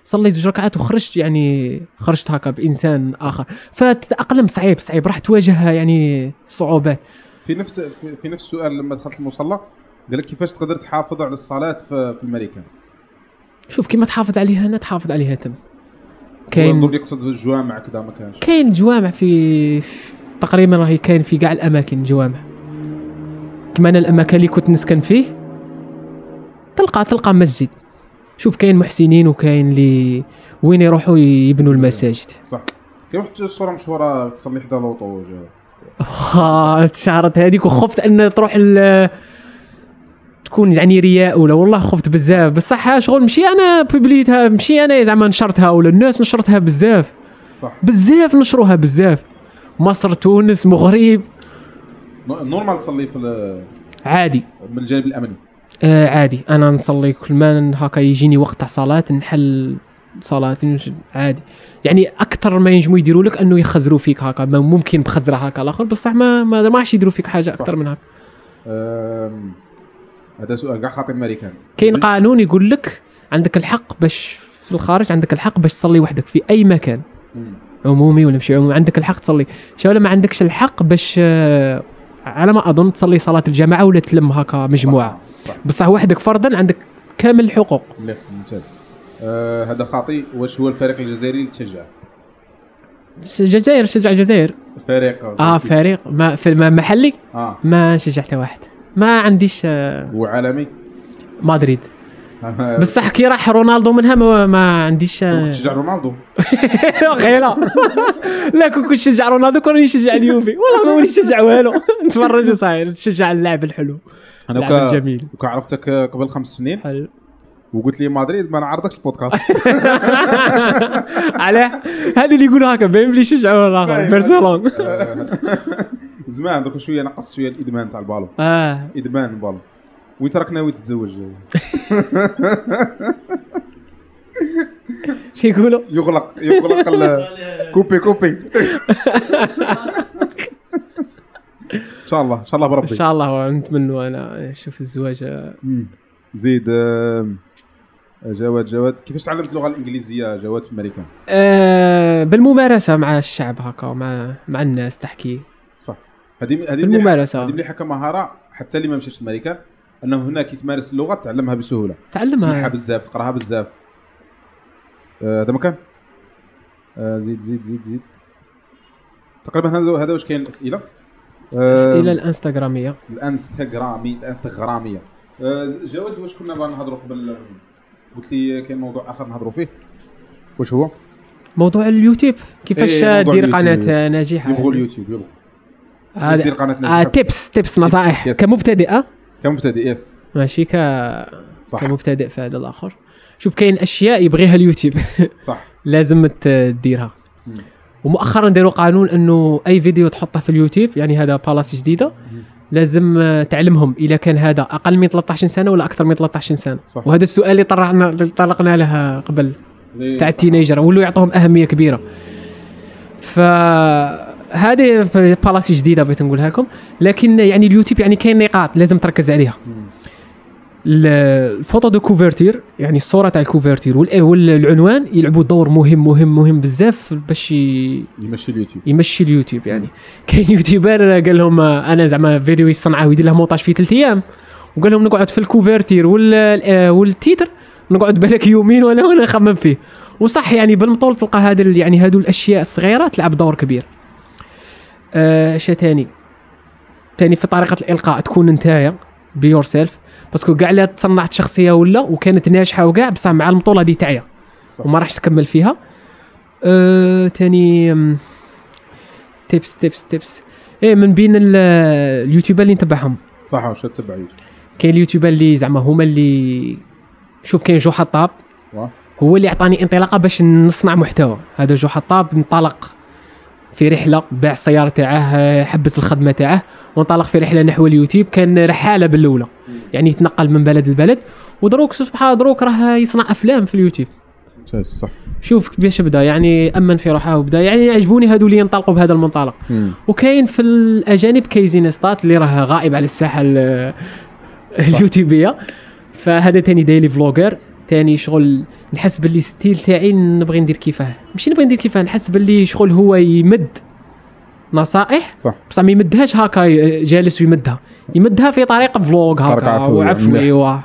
صليت زوج ركعات وخرجت يعني خرجت هكا بإنسان آخر. فتتاقلم صعيب صعيب. راح تواجه يعني صعوبات. في نفس في- نفس السؤال لما دخلت المصلى قال لك كيفاش تقدر تحافظ على الصلاة في, في الامريكان شوف كيما تحافظ عليها هنا تحافظ عليها تم. كاين يقصد في الجوامع كذا ما كانش. كاين جوامع في في- تقريبا راهي كاين في كاع الأماكن جوامع. كما أنا الأماكن اللي كنت نسكن فيه تلقى تلقى مسجد. شوف كاين محسنين وكاين اللي وين يروحوا يبنوا المساجد. صح. كاين واحد الصورة مشهورة تصلي حدا l'auto جا- آه، تشعرت هذيك وخفت أن تروح ال تكون يعني رياء ولا والله خفت بزاف. بصح شغل مشي أنا بوبليتها مشي أنا زعما نشرتها ولا الناس نشرتها بزاف. صح. بزاف نشروها بزاف. مصر تونس مغرب. no- normal تصلي في عادي. من الجانب الأمني. آه عادي. أنا نصلي كل ما هكا يجيني وقت تاع صلاة نحل صلاة نش- عادي. يعني أكثر ما ينجموا يديروا لك انه يخزروا فيك هكا. ما ممكن بخزره هكا الآخر بصح ما ما راحش يديروا فيك حاجة. أكثر من هكا. هذا سؤال كاع خاطر امريكان كاين قانون يقول لك عندك الحق باش في الخارج عندك الحق باش تصلي وحدك في أي مكان. عمومي ولا مش عمومي عندك الحق تصلي. شو ولا ما عندكش الحق باش آه، على ما أظن تصلي صلاة الجماعة ولا تلم هكا مجموعة. صح. بصح وحدك فردا عندك كامل الحقوق ممتاز. آه هذا خاطي واش هو الفريق الجزائري اللي تشجع؟ الجزائر شجع الجزائر. فريق. آه فريق. ما في محلي؟ آه. ما شجع حتى واحد. ما عنديش آه، وعالمي مدريد. بصح كي راح رونالدو منها ما, ما عنديش آه، تشجع رونالدو؟ غيلا لا كون كنت نشجع رونالدو كون نشجع اليوفي. والله ما ولي نشجع والو. نتفرج وصاير نشجع اللعب الحلو. أنا وكا الجميل. وكا عرفتك قبل خمس سنين. حلو. وقلت لي مدريد ما نعرضكش البودكاست. علاه هذا اللي يقولوا هكا باين بلي يشجعوا الآخر باين. personnellement زمان دوك شوية نقصت شوية الإدمان تاع البالون. آه. إدمان البالون. وانت راك ناوي تتزوج. شي يقولوا؟ يغلق يغلق كوبي كوبي. إن شاء الله إن شاء الله إن بربي شاء الله نتمنوا أنا نشوف الزواج. زيد جواد جواد كيفاش تعلمت اللغة الإنجليزية جواد في أمريكا آه بالممارسة مع الشعب هكا مع مع الناس تحكي. صح. هذه هذه بالممارسة. هذه مليحة كمهارة حتى اللي ما مشاش لامريكا أنه هناك يتمارس اللغة تعلمها بسهولة. تسمعها تعلمها بزاف تقراها بزاف. آه، هذا مكان؟ آه، زيد زيد زيد زيد. تقريبا هذا هذا واش كاين الأسئلة؟ آه، الاسئله الإنستغرامية؟ الانستغرامي الإنستغرامية. آه، جواد واش كنا نهضروا قبل؟ قلت لي كاين موضوع آخر نهضروا فيه. واش هو؟ موضوع اليوتيوب. كيفاش إيه، دير. قناة ناجحة؟ يبغوا اليوتيوب يبغوا هذا دير قناة آه ناجحة. tips tips نصائح. كمبتدئه كمبتدئ yes ماشي ك صح. كمبتدئ في هذا الآخر. شوف كاين أشياء يبغيها اليوتيوب. صح. لازم ت- ديرها مم. ومؤخرا داروا قانون إنه أي فيديو تحطه في اليوتيوب يعني هذا بالاسي جديدة لازم تعلمهم إذا كان هذا أقل من 13 سنة ولا أكثر من 13 سنة. صح. وهذا السؤال اللي اللي طرقنا له قبل تاع. التينيجر ولوا يعطوهم أهمية كبيرة. ف هذه بالاسي جديدة بغيت نقولها لكم لكن يعني اليوتيوب يعني كاين نقاط لازم تركز عليها. ال photo de couverture يعني الصورة تاع ال couverture وال- والعنوان يلعبوا دور مهم مهم مهم بزاف باش يمشي اليوتيوب. يمشي اليوتيوب يعني. كاين youtuber قال لهم آه، أنا زعما فيديو يصنعه ويدير له مونتاج في ثلاث أيام. وقال لهم نقعد في ال couverture آه، وال titre نقعد بالك يومين وأنا وأنا نخمم فيه. وصح يعني بالمطول تلقى هذا يعني هذو الأشياء الصغيرة تلعب دور كبير. آه شا تاني. تاني في طريقة الإلقاء تكون نتايا be yourself parce que كاع لا تصنعت شخصية ولا وكانت ناجحة وكاع بصح مع المطوله دي صح. وما راحش تكمل فيها. آه تاني tips tips tips إيه من بين ال- ال youtuber اللي نتبعهم. صح واش تتبع يوتيوب؟ كاين ال youtuber اللي زعما هما اللي شوف كاين جو حطاب. هو اللي عطاني انطلاقة باش نصنع محتوى. هذا جو حطاب انطلق في رحلة باع السياره تاعه حبس الخدمة تاعه وانطلق في رحلة نحو اليوتيوب. كان رحالة بالأولى. يعني يتنقل من بلد لبلد. ودروك سبحان دروك راه يصنع أفلام في اليوتيوب. ممتاز صح. شوف كيفاش بدا. يعني أمن في روحه وبدا. يعني يعجبوني هذو اللي ينطلقوا بهذا المنطلق. وكاين في الأجانب Casey Neistat اللي راه غائب على الساحة ال- اليوتيوبية. فهذا تاني daily vlogger تاني شغل نحس باللي style تاعي نبغي ندير كيفاه. ماشي نبغي ندير كيفاه نحس باللي شغل هو يمد. نصائح؟ صح. بصح ما يمدهاش هكا جالس ويمدها. يمدها في طريقة طريقة هكا. وعفوي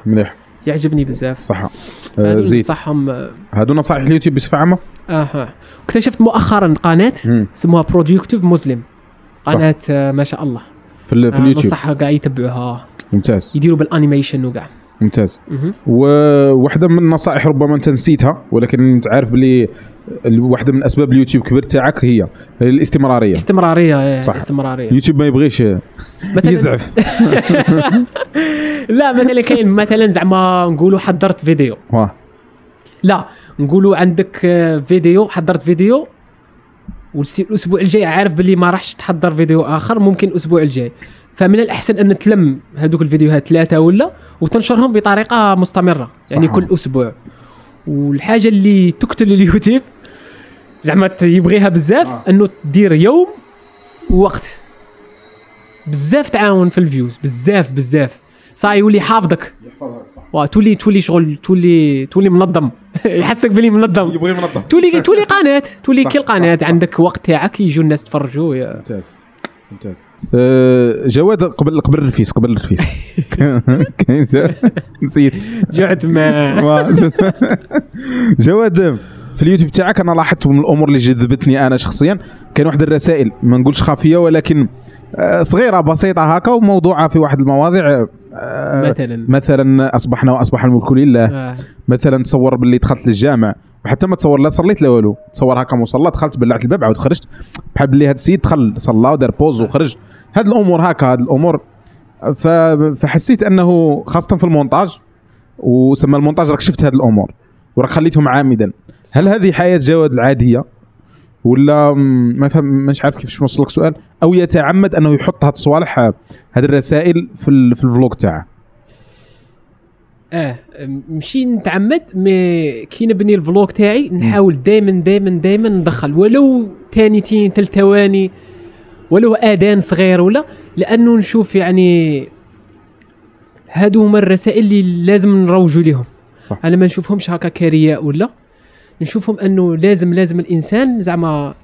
مليح. يعجبني بزاف. صح. آه زيد. ننصحهم آه، هادو نصائح اليوتيوب بصفة عامة؟ أها. اكتشفت مؤخرا قناة مم. اسمها Productive Muslim. قناة آه، ما شاء الله. في, ال- في آه، اليوتيوب. ننصحها كاع يتبعوها ممتاز. يديروا بال animation وكاع ممتاز. وواحده من النصائح ربما أنت نسيتها ولكن أنت عارف ال- واحدة من أسباب اليوتيوب كبر تاعك هي الاستمرارية. استمرارية إيه، صح. استمراريه اليوتيوب ما يبغيش يزعف. لا مثلا كاين مثلا زعما نقولوا حضرت فيديو. واه لا نقولوا عندك فيديو حضرت فيديو والسي- الأسبوع الجاي عارف باللي ما راحش تحضر فيديو آخر ممكن الأسبوع الجاي. فمن الأحسن أن تلم هذوك الفيديوهات ثلاثة ولا وتنشرهم بطريقة مستمرة يعني صح. كل أسبوع. والحاجة اللي تقتل اليوتيوب زعما يبغيها بزاف آه. أنه تدير يوم ووقت. بزاف تعاون في ال views بزاف بزاف. صاي يولي حافظك. يحفظها صح. وتولي تولي شغل تولي تولي منظم. يحسك بلي منظم. يبغي منظم. تولي تولي قناة تولي صح، كل قناة. صح، صح. عندك وقت تاعك يجوا الناس يتفرجوا يا- ممتاز. ممتاز. أه جواد قبل قبل الرفيس قبل الرفيس. كاين نسيت. جعت ما جواد في اليوتيوب تاعك أنا لاحظت من الأمور اللي جذبتني أنا شخصيا. كاين واحد الرسائل ما نقولش خافية ولكن آه، صغيرة بسيطة هكا وموضوعة في واحد المواضيع آه، مثلا. مثلا أصبحنا واصبح الملك لله. آه. مثلا تصور باللي دخلت للجامع. وحتى ما تصور لا صليت لا والو. تصور هكا مصلى دخلت بلعت الباب عاود خرجت. بحال باللي هذا السيد دخل صلى ودار pause وخرج. هاد الأمور هكا هاد الأمور. فحسيت أنه خاصة في المونتاج وسمى المونتاج راك شفت هاد الأمور وراك خليتهم عامدا. هل هذه حياة جواد العادية؟ ولا ما فهم مش عارف كيفاش نوصل لك سؤال. أو يتعمد أنه يحط هاد الصوالح هاد الرسائل في. في ال vlog تاعه؟ آه ماشي نتعمد مي كي نبني الفلوق تاعي نحاول دائما دائما دائما ندخل ولو ثانيتين ثلاث ثواني ولو آذان صغير ولا لأنه نشوف يعني هادو هما الرسائل اللي لازم نروجوا لهم صح. أنا ما نشوفهمش هكا كرياء ولا نشوفهم أنه لازم لازم الإنسان زعما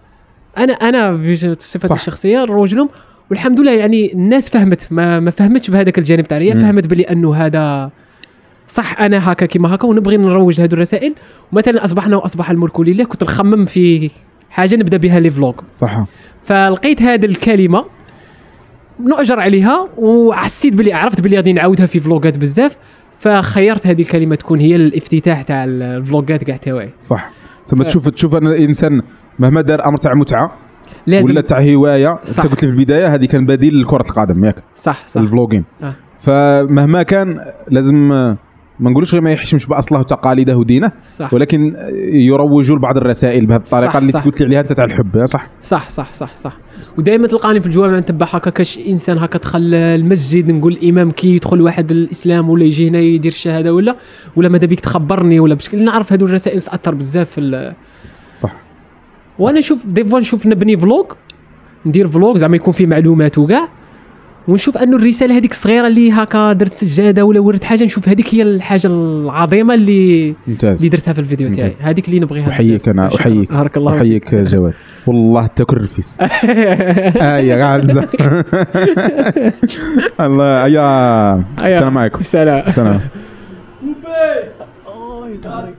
أنا أنا بصفتي. الشخصية نروج لهم والحمد لله يعني الناس فهمت ما ما فهمتش بهذاك الجانب تاع. فهمت بلي أنه هذا صح أنا هكا كيما هكا ونبغي نروج لهذو الرسائل. ومثلا أصبحنا وأصبح الملك لله كنت نخمم في حاجة نبدأ بها les vlogs صح فلقيت هذه الكلمة نؤجر عليها وحسيت بلي عرفت بلي غادي نعاودها في فلوغات بزاف. فخيرت هذه الكلمة تكون هي الافتتاح تاع الفلوغات كاع تاعي. صح. ف- تشوف تشوف أن الإنسان مهما دار أمر تاع متعة لازم. ولا تاع هواية انت صح. قلت لي في البداية هذه كان بديل لكره القدم ياك. صح صح. ال vlogging آه. فمهما كان لازم ما نقولوش غير ما يحشمش بأصله وتقاليده ودينه صح. ولكن يروجوا لبعض الرسائل بهذه الطريقة اللي. قلت لي عليها أنت تاع الحب صح؟ صح صح صح صح. ودائما تلقاني في الجوامع نتبع هكا كاش إنسان هكا دخل المسجد نقول الامام كي يدخل واحد الإسلام ولا يجي هنا يدير الشهاده ولا ولا ماذا بيك تخبرني ولا بشكل. نعرف هذو الرسائل تأثر بزاف في صح. وأنا نشوف des fois نشوف نبني vlog ندير vlog زعما يكون فيه معلومات وكاع. ونشوف أنه الرسالة هذيك الصغيره اللي هكا درت سجادة ولا ورد حاجة نشوف هذيك هي الحاجة العظيمة اللي ممتاز. اللي درتها في الفيديو تاعي. هذيك اللي نبغيها أحييك أنا. أحييك. بارك الله أحييك جواد. والله انت كرفيس يا قاعد الله يا السلام عليكم. سلام. سلام اوه طارق